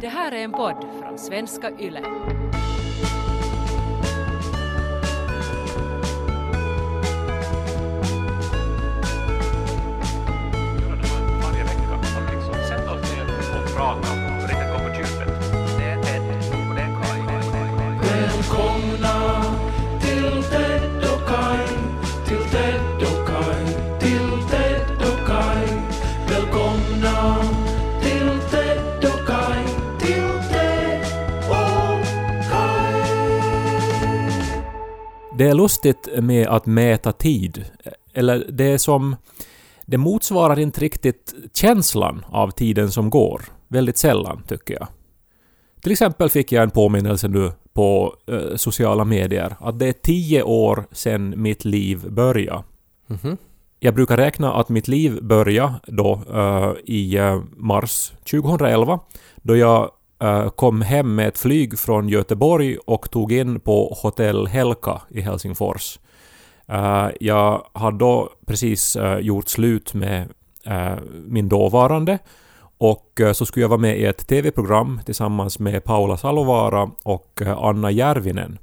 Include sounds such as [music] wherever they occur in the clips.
Det här är en podd från svenska YLE. varje vecka. Att liksom sätta oss ner och prata Det är lustigt med att mäta tid. Eller det är som... Det motsvarar inte riktigt känslan av tiden som går. Väldigt sällan, tycker jag. Till exempel fick jag en påminnelse nu på eh, sociala medier att det är tio år sedan mitt liv började. Mhm. Jag brukar räkna att mitt liv började då eh, i eh, mars 2011 då jag Eh, kom hem med ett flyg från Göteborg och tog in på Hotell Helka i Helsingfors. Eh, jag hade då precis eh, gjort slut med min dåvarande och så skulle jag vara med i ett TV-program tillsammans med Paula Salovaara och Anna Järvinen.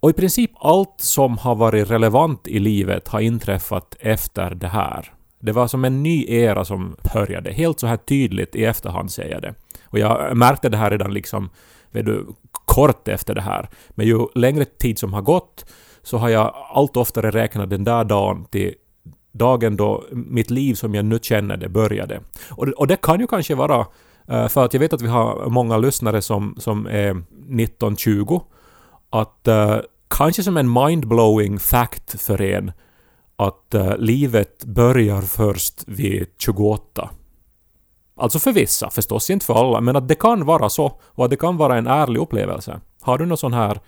Och i princip allt som har varit relevant i livet har inträffat efter det här. Det var som en ny era som började, helt så här tydligt i efterhand säger jag det. Och jag märkte det här redan liksom, vet du, kort efter det här. Men ju längre tid som har gått så har jag allt oftare räknat den där dagen till dagen då mitt liv som jag nu känner det började. Och det, och det kan ju kanske vara, eh, för att jag vet att vi har många lyssnare som, som är 19-20, att uh, kanske som en mindblowing fact för en att uh, livet börjar först vid 28. Alltså för vissa, förstås inte för alla, men att det kan vara så och att det kan vara en ärlig upplevelse. Har du någon sån här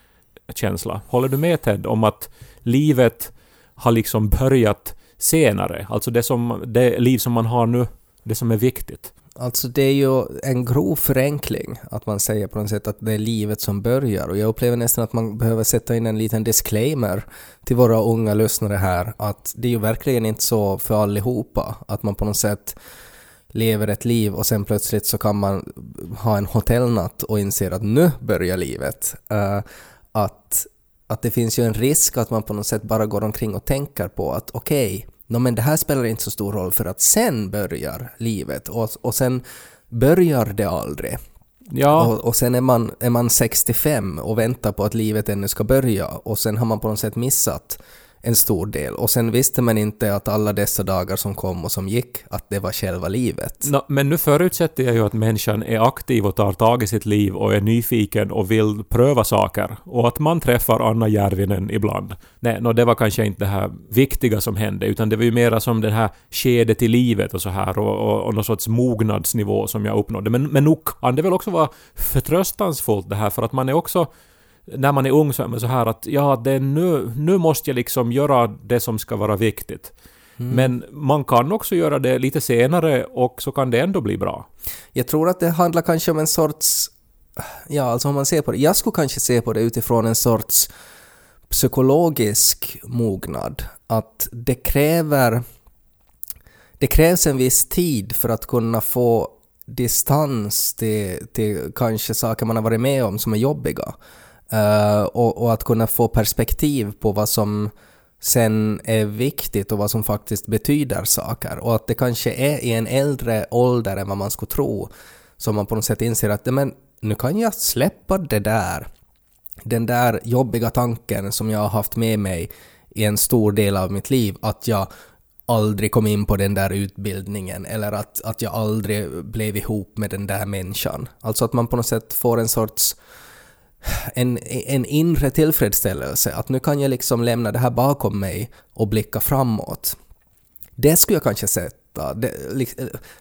känsla? Håller du med Ted om att livet har liksom börjat senare? Alltså det, som, det liv som man har nu, det som är viktigt. Alltså det är ju en grov förenkling att man säger på något sätt att det är livet som börjar och jag upplever nästan att man behöver sätta in en liten disclaimer till våra unga lyssnare här att det är ju verkligen inte så för allihopa att man på något sätt lever ett liv och sen plötsligt så kan man ha en hotellnatt och inser att nu börjar livet. Eh, att, att det finns ju en risk att man på något sätt bara går omkring och tänker på att okej, no, men det här spelar inte så stor roll för att sen börjar livet och, och sen börjar det aldrig. Ja, Och, och sen är man, är man 65 och väntar på att livet ännu ska börja och sen har man på något sätt missat en stor del och sen visste man inte att alla dessa dagar som kom och som gick, att det var själva livet. No, men nu förutsätter jag ju att människan är aktiv och tar tag i sitt liv och är nyfiken och vill pröva saker. Och att man träffar Anna Järvinen ibland. Nej, no, det var kanske inte det här viktiga som hände, utan det var ju mera som det här skedet i livet och så här och, och, och någon sorts mognadsnivå som jag uppnådde. Men, men nog kan det väl också vara förtröstansfullt det här, för att man är också när man är ung så är man så här att ja, det nu, nu måste jag liksom göra det som ska vara viktigt. Men man kan också göra det lite senare och så kan det ändå bli bra. Jag tror att det handlar kanske om en sorts... Ja, alltså om man ser på det. Jag skulle kanske se på det utifrån en sorts psykologisk mognad. Att det kräver... Det krävs en viss tid för att kunna få distans till, till kanske saker man har varit med om som är jobbiga. Eh, och, och att kunna få perspektiv på vad som sen är viktigt och vad som faktiskt betyder saker. Och att det kanske är i en äldre ålder än vad man skulle tro som man på något sätt inser att men, nu kan jag släppa det där. Den där jobbiga tanken som jag har haft med mig i en stor del av mitt liv, att jag aldrig kom in på den där utbildningen eller att, att jag aldrig blev ihop med den där människan. Alltså att man på något sätt får en sorts en, en inre tillfredsställelse, att nu kan jag liksom lämna det här bakom mig och blicka framåt. Det skulle jag kanske sätta, det,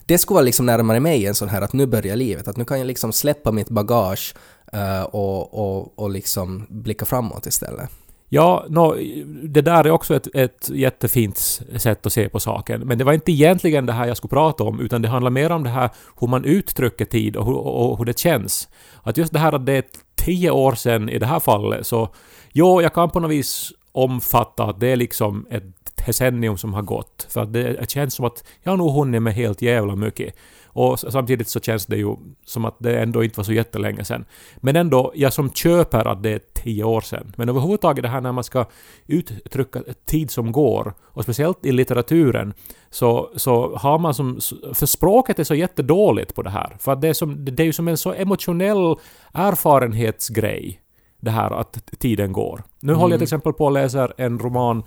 det skulle vara liksom närmare mig en sån här att nu börjar livet, att nu kan jag liksom släppa mitt bagage eh, och, och, och liksom blicka framåt istället. Ja, no, det där är också ett, ett jättefint sätt att se på saken. Men det var inte egentligen det här jag skulle prata om, utan det handlar mer om det här hur man uttrycker tid och hur, och hur det känns. Att just det här att det är ett tio år sedan i det här fallet, så jo, jag kan på något vis omfatta att det är liksom ett decennium som har gått. För att det känns som att jag har nog hunnit med helt jävla mycket. Och samtidigt så känns det ju som att det ändå inte var så jättelänge sedan. Men ändå, jag som köper att det är tio år sedan. Men överhuvudtaget det här när man ska uttrycka tid som går, och speciellt i litteraturen, så, så har man som... För språket är så jättedåligt på det här. För att det är, som, det är ju som en så emotionell erfarenhetsgrej, det här att tiden går. Nu håller jag till exempel på att läsa en roman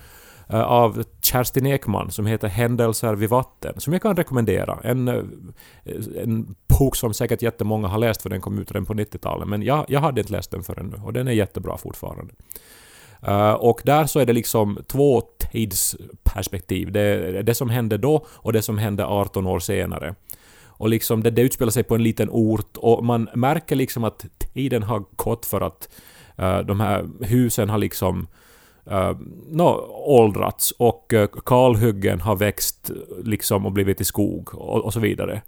Eh, av Kerstin Ekman som heter Händelser vid vatten, som jag kan rekommendera. En, eh, en bok som säkert jättemånga har läst för den kom ut redan på 90-talet, men jag, jag hade inte läst den förrän nu och den är jättebra fortfarande. Uh, och där så är det liksom två tidsperspektiv. Det det som hände då och det som hände 18 år senare. Och liksom det, det utspelar sig på en liten ort och man märker liksom att tiden har gått för att uh, de här husen har liksom Eh, uh, no, åldrats och uh, kalhyggen har växt liksom och blivit i skog och, och så vidare.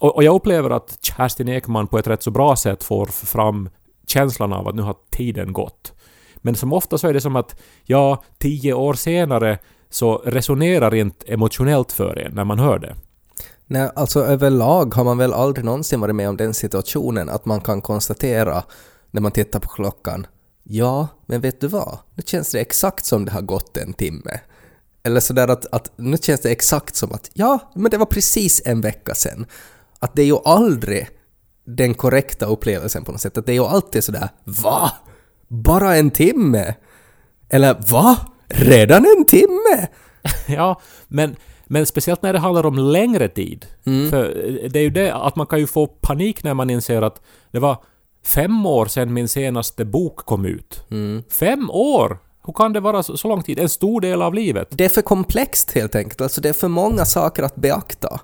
Och, och jag upplever att Kerstin Ekman på ett rätt så bra sätt får fram känslan av att nu har tiden gått. Men som ofta så är det som att ja, tio år senare så resonerar inte emotionellt för en när man hör det. Nej, alltså överlag har man väl aldrig någonsin varit med om den situationen att man kan konstatera när man tittar på klockan Ja, men vet du vad? Nu känns det exakt som det har gått en timme. Eller sådär att, att nu känns det exakt som att ja, men det var precis en vecka sedan. Att det är ju aldrig den korrekta upplevelsen på något sätt. Att det är ju alltid sådär va? Bara en timme? Eller va? Redan en timme? [laughs] ja, men, men speciellt när det handlar om längre tid. För det är ju det att man kan ju få panik när man inser att det var fem år sedan min senaste bok kom ut. Fem år! Hur kan det vara så, lång tid? En stor del av livet. Det är för komplext helt enkelt, alltså det är för många saker att beakta.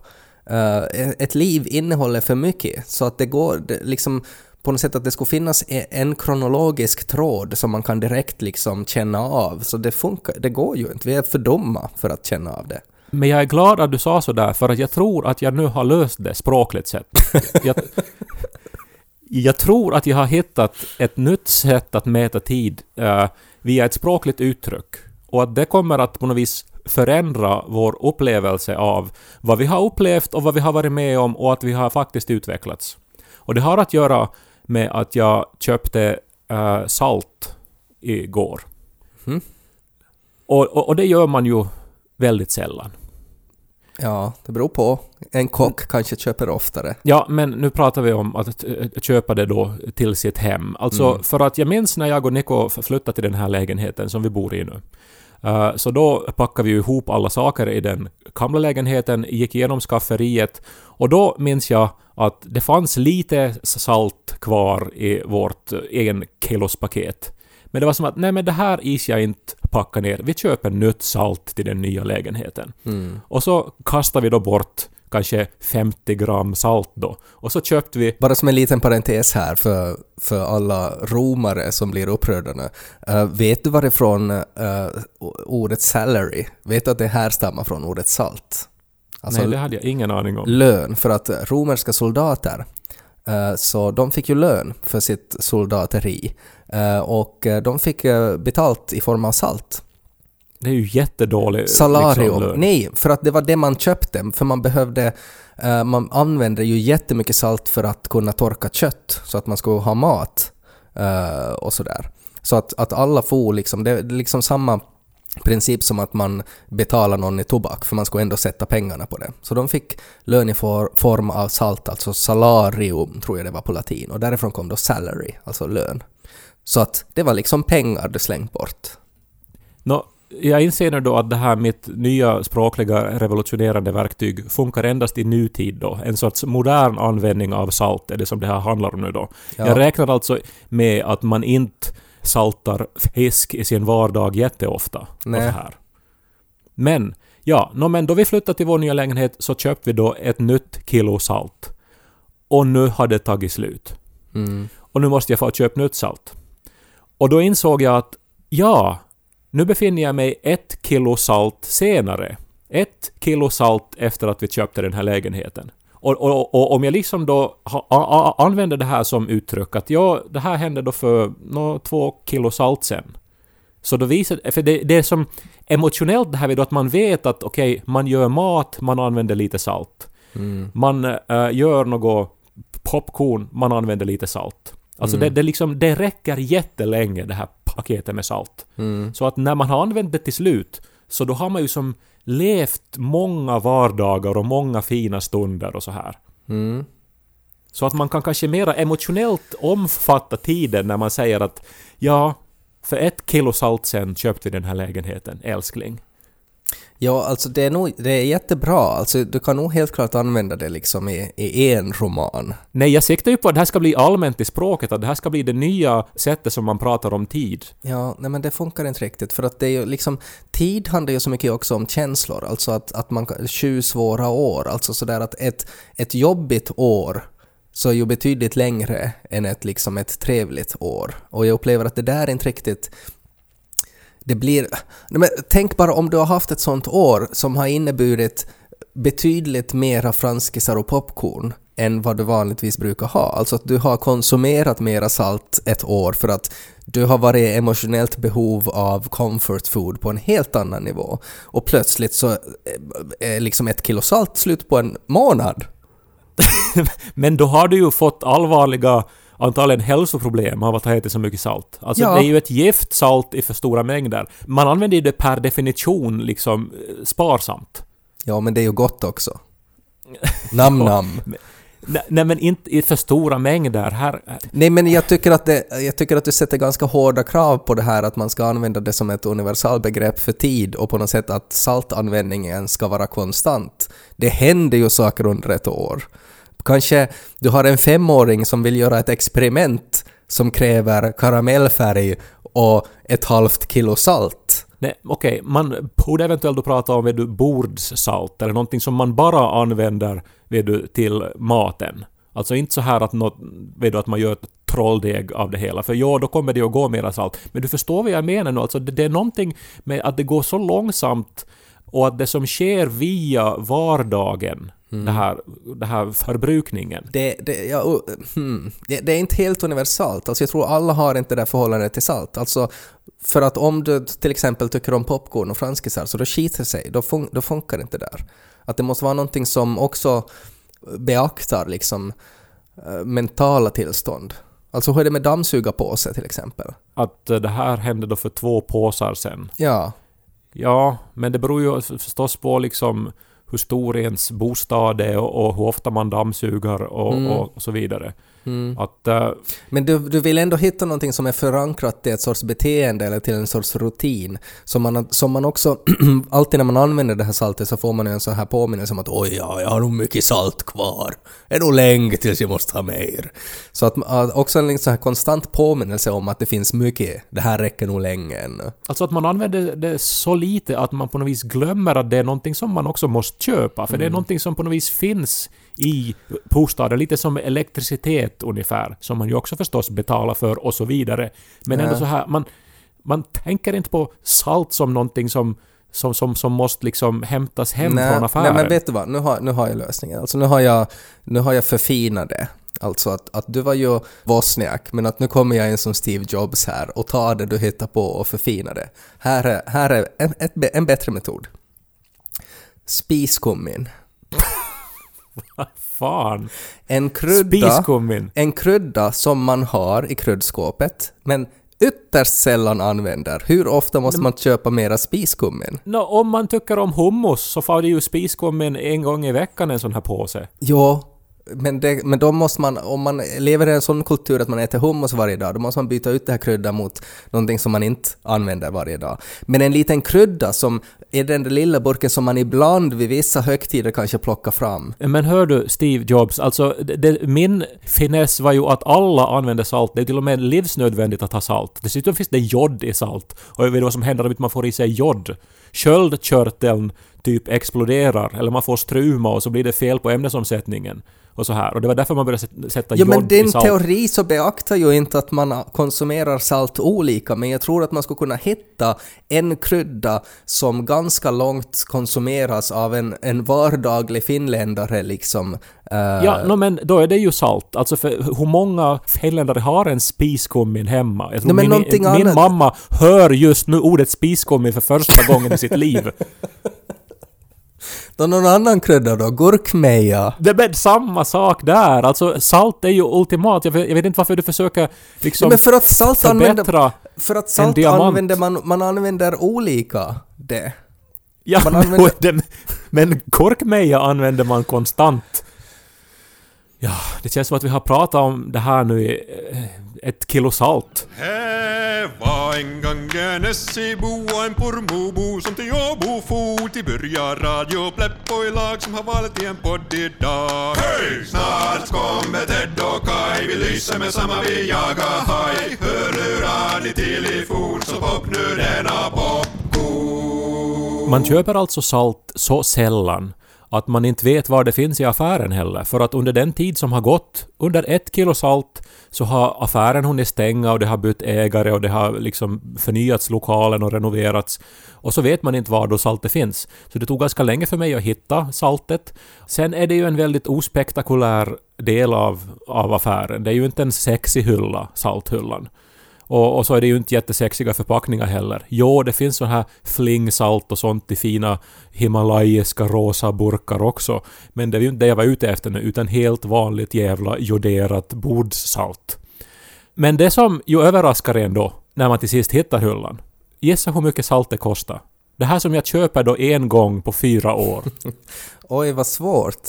Eh, ett liv innehåller för mycket, så att det går det, liksom på något sätt att det skulle finnas e- en kronologisk tråd som man kan direkt liksom känna av, så det funkar, det går ju inte, vi är för dumma för att känna av det. Men jag är glad att du sa sådär, för att jag tror att jag nu har löst det språkligt sett. Jag, jag tror att jag har hittat ett nytt sätt att mäta tid eh, via ett språkligt uttryck. Och att det kommer att på något vis förändra vår upplevelse av vad vi har upplevt och vad vi har varit med om och att vi har faktiskt utvecklats. Och det har att göra med att jag köpte eh, salt igår. Mhm. Och, och, och det gör man ju väldigt sällan. Ja, det beror på. En kock kanske köper oftare. Ja, men nu pratar vi om att eh, köpa det då till sitt hem. Alltså, för att jag minns när jag och Niko flyttade till den här lägenheten som vi bor i nu. Eh, Så då packade vi ihop alla saker i den gamla lägenheten, gick igenom skafferiet och då minns jag att det fanns lite salt kvar i vårt en kilos paket. Men det var som att nej men det här is jag inte packa ner. Vi köper nytt salt till den nya lägenheten. Och så kastar vi då bort kanske 50 gram salt då. Och så köpte vi Bara som en liten parentes här för, för alla romare som blir upprörda nu. Eh, vet du varifrån uh, ordet salary, vet du att det härstammar från ordet salt? Alltså nej, det hade jag ingen aning om. lön, för att romerska soldater, eh, så de fick ju lön för sitt soldateri. Eh, och eh, de fick eh, betalt i form av salt. Det är ju jättedålig Salarium. liksom, lön. Nej, för att det var det man köpte. För man behövde... eh, man använde ju jättemycket salt för att kunna torka kött, så att man skulle ha mat. och sådär. Så att, att alla får liksom... Det är liksom samma princip som att man betalar någon i tobak, för man skulle ändå sätta pengarna på det. Så de fick lön i for, form av salt, alltså salarium tror jag det var på latin. Och därifrån kom då salary, alltså lön. Så att det var liksom pengar du slängt bort. Nå, jag inser nu då att det här mitt nya språkliga revolutionerande verktyg funkar endast i nutid då. En sorts modern användning av salt är det som det här handlar om nu då. Ja. Jag räknar alltså med att man inte saltar fisk i sin vardag jätteofta. Och så Nej. här. Men, ja, nå, men då vi flyttade till vår nya lägenhet så köpte vi då ett nytt kilo salt. Och nu har det tagit slut. Mm. Och nu måste jag få köpa nytt salt. Och då insåg jag att ja, nu befinner jag mig ett kilo salt senare. Ett kilo salt efter att vi köpte den här lägenheten. Och, och, och om jag liksom då ha, a, a, använder det här som uttryck att ja, det här hände då för nå, två kilo salt sen. Så då visar för det, det är som emotionellt det här vid att man vet att okej, man gör mat, man använder lite salt. Man äh, gör något popcorn, man använder lite salt. Alltså det, det, liksom, det räcker jättelänge det här paketet med salt. Så att när man har använt det till slut, så då har man ju som levt många vardagar och många fina stunder och så här. Så att man kan kanske mera emotionellt omfatta tiden när man säger att ja, för ett kilo salt sen köpte vi den här lägenheten, älskling. Ja, alltså det är, nog, det är jättebra. Alltså du kan nog helt klart använda det liksom i, i en roman. Nej, jag siktar ju på att det här ska bli allmänt i språket, att det här ska bli det nya sättet som man pratar om tid. Ja, nej men det funkar inte riktigt för att det är ju liksom tid handlar ju så mycket också om känslor, alltså att, att man sju svåra år, alltså sådär att ett, ett jobbigt år så är ju betydligt längre än ett liksom ett trevligt år. Och jag upplever att det där är inte riktigt det blir... Nej men tänk bara om du har haft ett sånt år som har inneburit betydligt mera franskisar och popcorn än vad du vanligtvis brukar ha. Alltså att du har konsumerat mera salt ett år för att du har varit i emotionellt behov av comfort food på en helt annan nivå. Och plötsligt så är liksom ett kilo salt slut på en månad. [laughs] Men då har du ju fått allvarliga antagligen hälsoproblem av att ha ätit så mycket salt. Alltså Ja. det är ju ett gift salt i för stora mängder. Man använder ju det per definition liksom eh, sparsamt. Ja, men det är ju gott också. [laughs] Nam nam. Nej, nej men inte i för stora mängder. Här, Nej men jag tycker, att det, jag tycker att du sätter ganska hårda krav på det här att man ska använda det som ett universalbegrepp för tid och på något sätt att saltanvändningen ska vara konstant. Det händer ju saker under ett år. Kanske du har en femåring som vill göra ett experiment som kräver karamellfärg och ett halvt kilo salt. Nej, okej, man borde eventuellt då prata om vet du, bordssalt eller någonting som man bara använder vet du, till maten. Alltså inte så här att, något, vet du, att man gör ett trolldeg av det hela, för ja, då kommer det att gå mera salt. Men du förstår vad jag menar nu, alltså det, det är någonting med att det går så långsamt och att det som sker via vardagen, det, här, det här förbrukningen. Det, det, ja, uh, hmm, det, det är inte helt universalt. Alltså jag tror alla har inte det där förhållandet till salt. Alltså, för att om du till exempel tycker om popcorn och franskisar så då skiter sig, då, fun, då funkar inte det där. Att det måste vara någonting som också beaktar liksom eh, mentala tillstånd. Alltså hur är det med dammsugarpåse till exempel? Att eh, det här hände då för två påsar sen. Ja, Ja, men det beror ju förstås på liksom hur stor ens bostad är och, och hur ofta man dammsuger och, Mm. och, så vidare. Att... eh, Men du, du vill ändå hitta någonting som är förankrat i ett sorts beteende eller till en sorts rutin. Som man, som man också, [clears throat] alltid när man använder det här saltet så får man en sån här påminnelse om att oj, ja, jag har nog mycket salt kvar. Det är nog länge tills jag måste ha mer. Så att att också en sån här konstant påminnelse om att det finns mycket, det här räcker nog länge ännu. Alltså att man använder det så lite att man på något vis glömmer att det är någonting som man också måste köpa. För det är någonting som på något vis finns i bostaden. Lite som elektricitet ungefär. Som man ju också förstås betalar för och så vidare. Men ändå så här, man, man tänker inte på salt som någonting som som, som, som måste liksom hämtas hem nej, från affären. nej, men vet du vad? Nu har, nu har jag lösningen. Alltså nu har jag, nu har jag förfinat det. Alltså att, att du var ju Wozniak, men att nu kommer jag in som Steve Jobs här och tar det du hittar på och förfinar det. Här är, här är en, ett, en bättre metod. Spiskummin. [laughs] Fan. En krydda, en krydda som man har i kryddskåpet, men ytterst sällan använder. Hur ofta måste man köpa mera spiskummin? Nå, om man tycker om hummus så får det ju spiskummin en gång i veckan en sån här påse. Jo, men, det, men då måste man, om man lever i en sån kultur att man äter hummus varje dag, då måste man byta ut det här kryddan mot någonting som man inte använder varje dag. Men en liten krydda som är den där lilla burken som man ibland vid vissa högtider kanske plockar fram. Men hör du Steve Jobs, alltså det, det, min finess var ju att alla använder salt. Det är till och med livsnödvändigt att ha salt. Dessutom finns det jod i salt. Och jag vet vad som händer om inte man får i sig jod. Sköldkörteln typ exploderar, eller man får struma och så blir det fel på ämnesomsättningen. Och så här. Och det var därför man började sätta- Ja, jod men i din salt. teori så beaktar ju inte att man konsumerar salt olika, men jag tror att man skulle kunna hitta en krydda som ganska långt konsumeras av en, en vardaglig finländare liksom. eh, Ja, no, men då är det ju salt. Alltså för hur många finländare har en spiskummin hemma? Jag tror men min, min mamma hör just nu ordet spiskummin för första gången sitt liv. Då någon annan krydda då? Gurkmeja? Det är samma sak där. Alltså salt är ju ultimat. Jag vet, jag vet inte varför du försöker liksom Men för att salt förbättra... använder... För att salt använder man... Man använder olika det. Ja, man [laughs] men, använder- den, men korkmeja använder man konstant. Ja, det känns som att vi har pratat om det här nu i eh, ett kilo salt. Här var en gång en Essebo och en Pormobo som till Åbo for till börja Radio Pleppo i lag som har valt i en podd idag. Hej! Snart kommer Ted och Kai, vi lyser med samma vi jagar haj. Ni till i fot så pop nu denna popcorn. Man köper alltså salt så sällan att man inte vet var det finns i affären heller. För att under den tid som har gått, under ett kilo salt, så har affären hunnit stänga och det har bytt ägare och det har liksom förnyats lokalen och renoverats. Och så vet man inte var då saltet finns. Så det tog ganska länge för mig att hitta saltet. Sen är det ju en väldigt ospektakulär del av, av affären. Det är ju inte en sexig hylla, salthyllan. Och, och så är det ju inte jättesexiga förpackningar heller. Jo, det finns så här flingsalt och sånt i fina himalayiska rosa burkar också. Men det är ju inte det jag var ute efter nu, utan helt vanligt jävla joderat bordssalt. Men det som ju överraskar en då, när man till sist hittar hyllan. Gissa hur mycket salt det kostar. Det här som jag köper då en gång på fyra år. [laughs] Oj, vad svårt.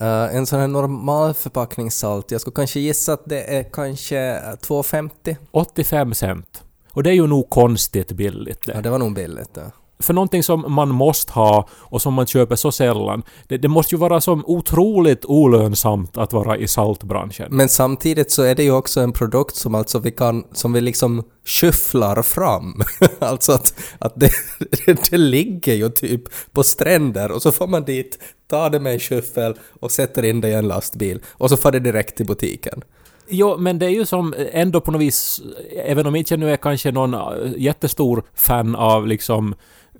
Eh, en sån här normal förpackningssalt, jag skulle kanske gissa att det är kanske 2,50. 85 cent. Och det är ju nog konstigt billigt det. Ja, det var nog billigt. Ja. För någonting som man måste ha och som man köper så sällan. Det, det måste ju vara som otroligt olönsamt att vara i saltbranschen. Men samtidigt så är det ju också en produkt som alltså vi kan, som vi liksom skyfflar fram. [laughs] alltså att, att det, [laughs] det ligger ju typ på stränder och så får man dit, tar det med en skyffel och sätter in det i en lastbil och så får det direkt till butiken. Jo, men det är ju som ändå på något vis, även om inte jag nu är kanske någon äh, jättestor fan av liksom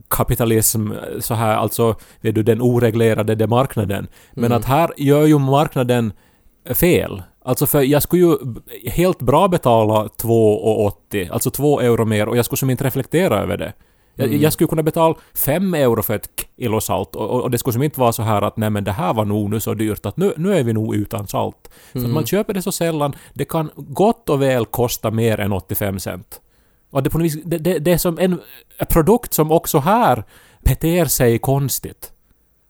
kapitalism så här, alltså vet du, den oreglerade det marknaden. Men att här gör ju marknaden fel. Alltså för jag skulle ju helt bra betala 2,80, alltså 2 euro mer och jag skulle som inte reflektera över det. Jag, jag skulle kunna betala 5 euro för ett kilo salt och, och, det skulle som inte vara så här att nej men det här var nog nu så dyrt att nu, nu är vi nog utan salt. För att man köper det så sällan, det kan gott och väl kosta mer än 85 cent. Och det, på något vis, det, det, det är som en produkt som också här beter sig konstigt.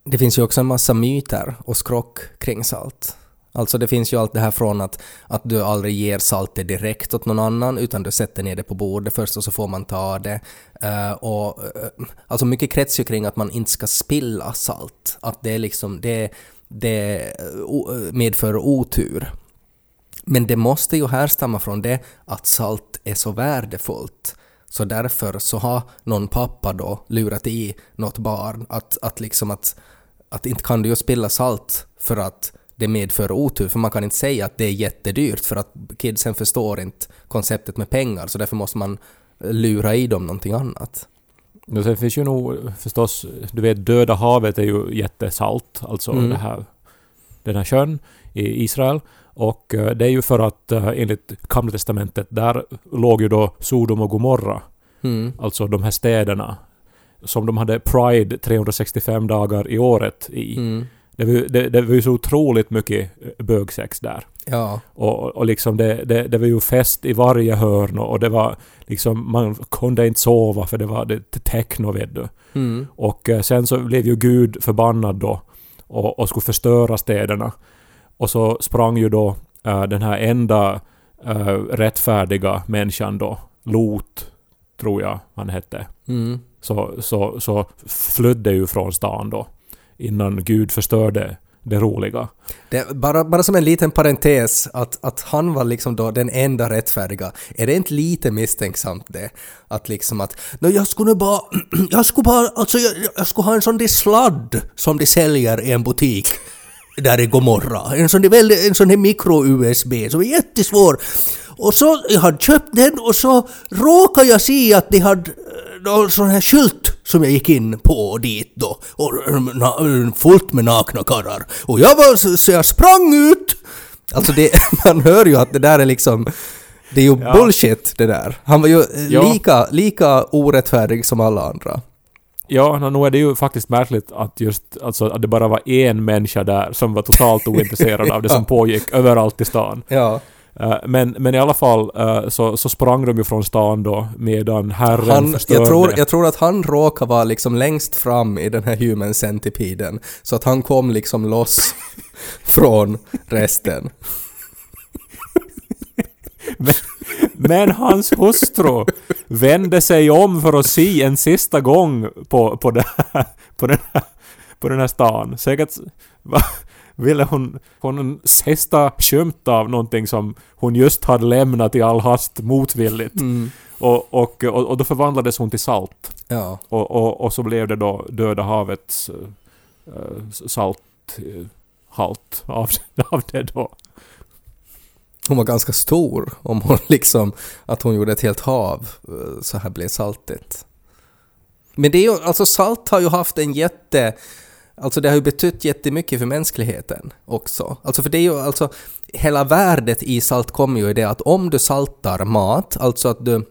Det finns ju också en massa myter och skrock kring salt. Alltså det finns ju allt det här från att, att du aldrig ger saltet direkt åt någon annan utan du sätter ner det på bordet först och så får man ta det. Uh, och, uh, alltså mycket kretsar ju kring att man inte ska spilla salt. Att det är liksom, det, det eh, medför otur. Men det måste ju härstamma från det att salt är så värdefullt. Så därför så har någon pappa då lurat i något barn att, att liksom att, att inte kan du ju spilla salt för att det medför otur, för man kan inte säga att det är jättedyrt för att kidsen förstår inte konceptet med pengar, så därför måste man lura i dem någonting annat. Och sen finns ju nog förstås, du vet Döda havet är ju jättesalt, alltså Mm. det här, den här sjön i Israel. Och eh, det är ju för att eh, enligt Gamla Testamentet, där låg ju då Sodom och Gomorra, Mm. alltså de här städerna, som de hade Pride 365 dagar i året i. Mm. Det, var, ju- det, det var ju så otroligt mycket eh, bögsex där. Ja. Och, och liksom det, det, det var ju fest i varje hörn och, det var liksom, man kunde inte sova för det var det techno vet du. Mm. Och sen så blev ju Gud förbannad då och, och skulle förstöra städerna. Och så sprang ju då eh, den här enda eh, rättfärdiga människan då, Lot, tror jag han hette. Mm. Så, så, så flydde ju från stan då innan Gud förstörde det roliga. Det, bara, bara som en liten parentes, att, att han var liksom då den enda rättfärdiga. Är det inte lite misstänksamt det? Att liksom att "Nå, jag skulle bara, [clears throat] jag skulle bara, alltså jag, jag skulle ha en sån där sladd som de säljer i en butik där i Gomorra. En sån där, en sån där mikro-USB som är jättesvår. Och så, jag hade köpt den och så råkade jag se att de hade eh, någon sån här skylt som jag gick in på dit då. Och eh, na, fullt med nakna karlar. Och jag var, så, jag sprang ut! Alltså det, [laughs] man hör ju att det där är liksom... Det är ju Ja. bullshit det där. Han var ju eh, Ja. lika, lika orättfärdig som alla andra. Ja, nu är det ju faktiskt märkligt att just alltså, att det bara var en människa där som var totalt ointresserad av det som [laughs] pågick överallt i stan. Ja. Eh, men, men i alla fall eh, så, så sprang de ju från stan då medan herren Han, förstörde. jag, tror, jag tror att han råkar vara liksom längst fram i den här human centipeden. Så att han kom liksom loss [laughs] från resten. Men hans hustru vände sig om för att se en sista gång på, på, det här, på, den, här, på den här stan. Säkert va, ville hon få en sista skymt av någonting som hon just hade lämnat i all hast motvilligt. Och, och, och, och då förvandlades hon till salt. Ja. Och, och, och så blev det då Döda havets uh, salthalt av, [laughs] av det då. Hon var ganska stor om hon [laughs] liksom, att hon gjorde ett helt hav eh, så här blev saltigt. Men det är ju, alltså salt har ju haft en jätte, alltså det har ju betytt jättemycket för mänskligheten också. Alltså för det är ju alltså, hela värdet i salt kommer ju i det att om du saltar mat, alltså att du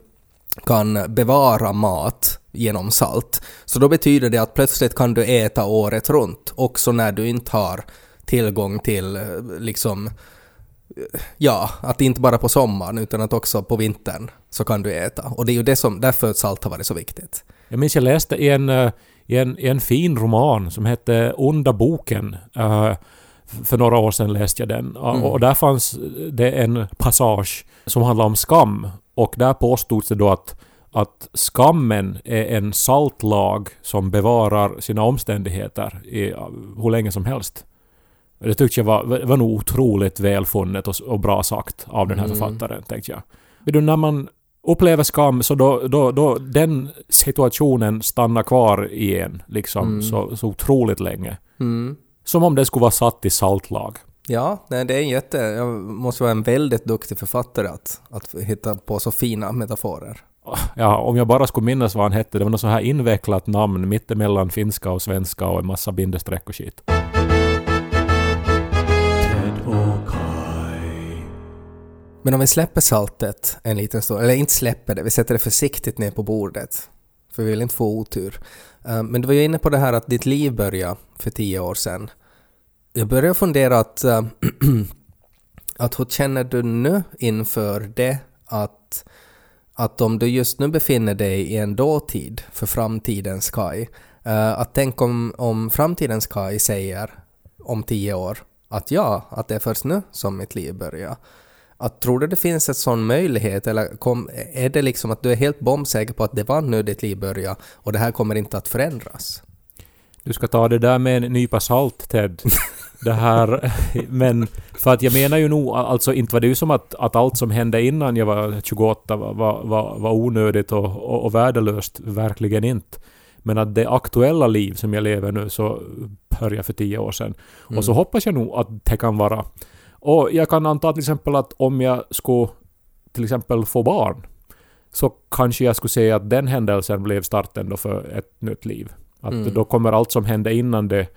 kan bevara mat genom salt, så då betyder det att plötsligt kan du äta året runt, också när du inte har tillgång till eh, liksom Ja, att inte bara på sommaren utan att också på vintern så kan du äta. Och det är ju det som, därför salt har varit så viktigt. Jag minns jag läste i en, eh, i en, i en fin roman som hette Onda boken. eh, för några år sedan läste jag den. Mm. Och där fanns det en passage som handlade om skam. Och där påstods det då att, att skammen är en saltlag som bevarar sina omständigheter i, hur länge som helst. Det tyckte jag var, var nog otroligt välfunnet och, och bra sagt av den här Mm. författaren, tänkte jag. Du, när man upplever skam så då, då, då den situationen stannar kvar i en liksom Mm. så, så otroligt länge. Mm. Som om den skulle vara satt i saltlag. Ja, nej, det är en jätte... Jag måste vara en väldigt duktig författare att, att hitta på så fina metaforer. Ja, om jag bara skulle minnas vad han hette, det var något så här invecklat namn mittemellan finska och svenska och en massa bindestreck och skit. Men om vi släpper saltet en liten stund, eller inte släpper det, vi sätter det försiktigt ner på bordet. För vi vill inte få otur. Eh, men du var ju inne på det här att ditt liv började för tio år sedan. Jag börjar fundera att, eh, [clears throat] att hur känner du nu inför det att, att om du just nu befinner dig i en dåtid för framtidens Kai, eh, att tänk om, om framtidens Kai säger om tio år att ja, att det är först nu som mitt liv börjar. Att tror du det finns en sån möjlighet eller kom, är det liksom att du är helt bombsäker på att det var nu ditt liv började och det här kommer inte att förändras? Du ska ta det där med en nypa salt, Ted. [laughs] Det här... Men för att jag menar ju nog, alltså inte var det ju som att, att allt som hände innan jag var 28 var, var, var, var onödigt och, och, och värdelöst. Verkligen inte. Men att det aktuella liv som jag lever nu så började för tio år sedan. Och så hoppas jag nog att det kan vara... Och jag kan anta till exempel att om jag skulle till exempel få barn så kanske jag skulle säga att den händelsen blev starten då för ett nytt liv. Att Mm. då kommer allt som hände innan det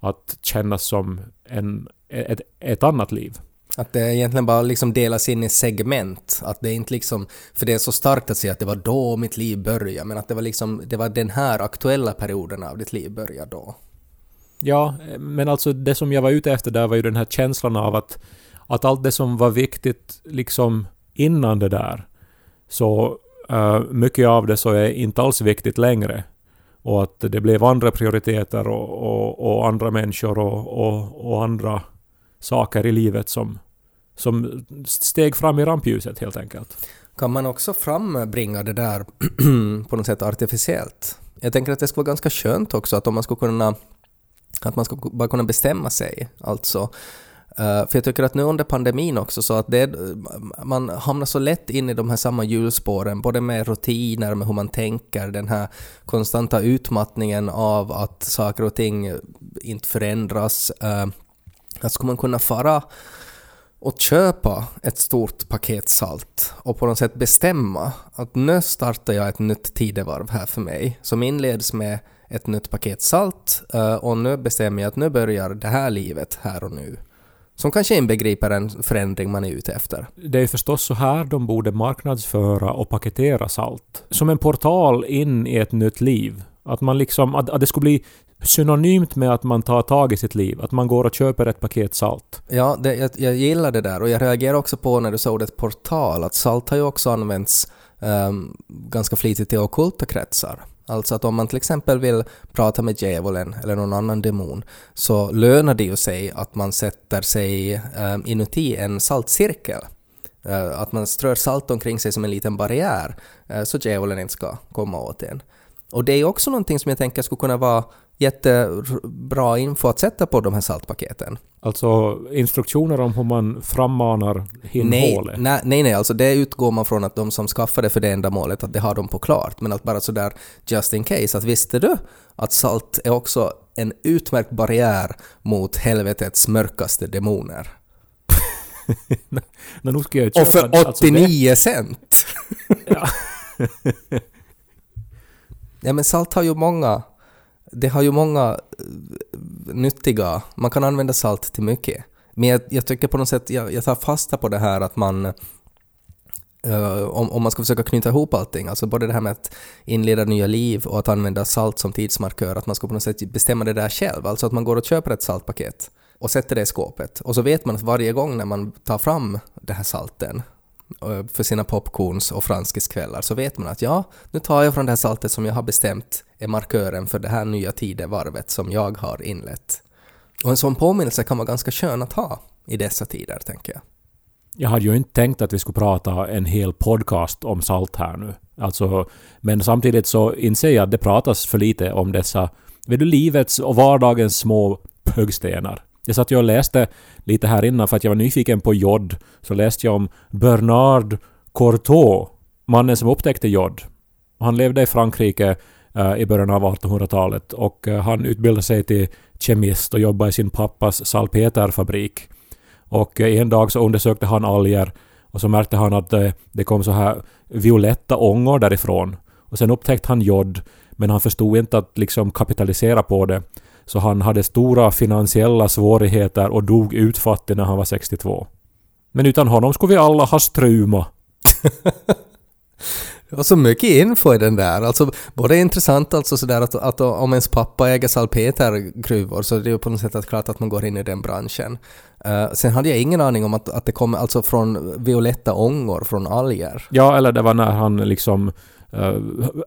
att kännas som en, ett, ett annat liv. Att det egentligen bara liksom delas in i segment. Att det inte liksom, för det är så starkt att säga att det var då mitt liv började, men att det var liksom, det var den här aktuella perioden av ditt liv började då. Ja, men alltså det som jag var ute efter där var ju den här känslan av att, att allt det som var viktigt liksom innan det där, så uh, mycket av det så är inte alls viktigt längre. Och att det blev andra prioriteter och, och, och andra människor och, och, och andra saker i livet som, som steg fram i rampljuset helt enkelt. Kan man också frambringa det där [clears throat] på något sätt artificiellt? Jag tänker att det skulle vara ganska skönt också att om man skulle kunna att man ska bara kunna bestämma sig. Alltså, eh, för jag tycker att nu under pandemin också så att det, man hamnar så lätt in i de här samma hjulspåren, både med rutiner, med hur man tänker, den här konstanta utmattningen av att saker och ting inte förändras. Eh, att skulle man kunna fara och köpa ett stort paket salt och på något sätt bestämma att nu startar jag ett nytt tidevarv här för mig som inleds med ett nytt paket salt eh, och nu bestämmer jag att nu börjar det här livet här och nu. Som kanske inbegriper en förändring man är ute efter. Det är förstås så här de borde marknadsföra och paketera salt. Som en portal in i ett nytt liv. Att man liksom, att, att det skulle bli synonymt med att man tar tag i sitt liv. Att man går och köper ett paket salt. Ja, det, jag, jag gillar det där och jag reagerar också på när du sa ordet portal, att salt har ju också använts ehm, ganska flitigt i ockulta kretsar. Alltså att om man till exempel vill prata med djävulen eller någon annan demon så lönar det ju sig att man sätter sig um, inuti en saltcirkel. Eh, att man strör salt omkring sig som en liten barriär eh, så djävulen inte ska komma åt en. Och det är också någonting som jag tänker skulle kunna vara jättebra info att sätta på de här saltpaketen. Alltså instruktioner om hur man frammanar Nej, hinnhålet. nej, nej, nej, alltså det utgår man från att de som skaffar det för det ändamålet, att det har de på klart. Men att bara sådär just in case, att visste du att salt är också en utmärkt barriär mot helvetets mörkaste demoner? [laughs] Men nu ska jag Och för det. Alltså, det- 89 cent! [laughs] Ja. Ja men salt har ju många, det har ju många eh, nyttiga, man kan använda salt till mycket. Men jag, jag tycker på något sätt, jag, jag tar fasta på det här att man, Uh, om, om man ska försöka knyta ihop allting, alltså både det här med att inleda nya liv och att använda salt som tidsmarkör, att man ska på något sätt bestämma det där själv, alltså att man går och köper ett saltpaket och sätter det i skåpet. Och så vet man att varje gång när man tar fram det här salten Eh, för sina popcorns och franskiskvällar så vet man att ja, nu tar jag från det här saltet som jag har bestämt är markören för det här nya tidevarvet som jag har inlett. Och en sån påminnelse kan vara ganska skön att ha i dessa tider, tänker jag. Jag hade ju inte tänkt att vi skulle prata en hel podcast om salt här nu. Alltså, men samtidigt så inser jag att det pratas för lite om dessa, vet du, livets och vardagens små högstenar. Jag satt ju och läste lite här innan för att jag var nyfiken på jod. Så läste jag om Bernard Courtois, mannen som upptäckte jod. Han levde i Frankrike eh, i början av 1800-talet och eh, han utbildade sig till kemist och jobbade i sin pappas salpeterfabrik. Och eh, en dag så undersökte han alger och så märkte han att det, det kom så här violetta ångor därifrån. Och sen upptäckte han jod men han förstod inte att liksom kapitalisera på det. Så han hade stora finansiella svårigheter och dog utfattig när han var 62. Men utan honom skulle vi alla ha struma. [laughs] Det var så mycket info i den där. Alltså, både intressant alltså sådär att, att om ens pappa äger salpetergruvor så är det ju på något sätt att klart att man går in i den branschen. Eh, sen hade jag ingen aning om att, att det kommer alltså från violetta ångor från alger. Ja, eller det var när han liksom eh,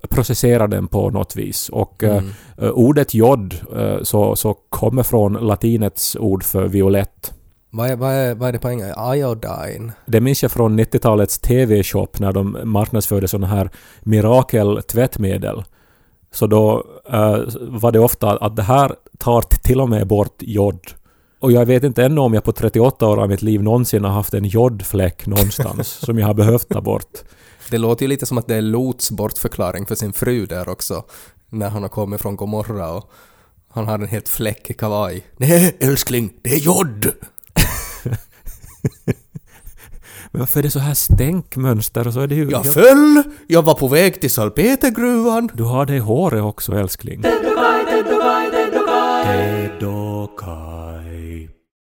processerade den på något vis. Och eh, eh, ordet jod så, så kommer från latinets ord för violett. Vad är, vad är, vad är det på engelska? Iodine? Det minns jag från 90-talets TV-shop när de marknadsförde sådana här mirakel-tvättmedel. Så då eh, var det ofta att det här tar till och med bort jod. Och jag vet inte ännu om jag på 38 år av mitt liv någonsin har haft en jodfläck någonstans [laughs] som jag har behövt ta bort. Det låter ju lite som att det är Lots bortförklaring för sin fru där också. När han har kommit från Gomorra och han har en helt fläckig kavaj. Nej älskling, det är jod! [laughs] Men varför är det så här stänkmönster och så är det ju... Jag Ja, föll! Jag var på väg till salpetergruvan! du har det i håret också älskling. Ted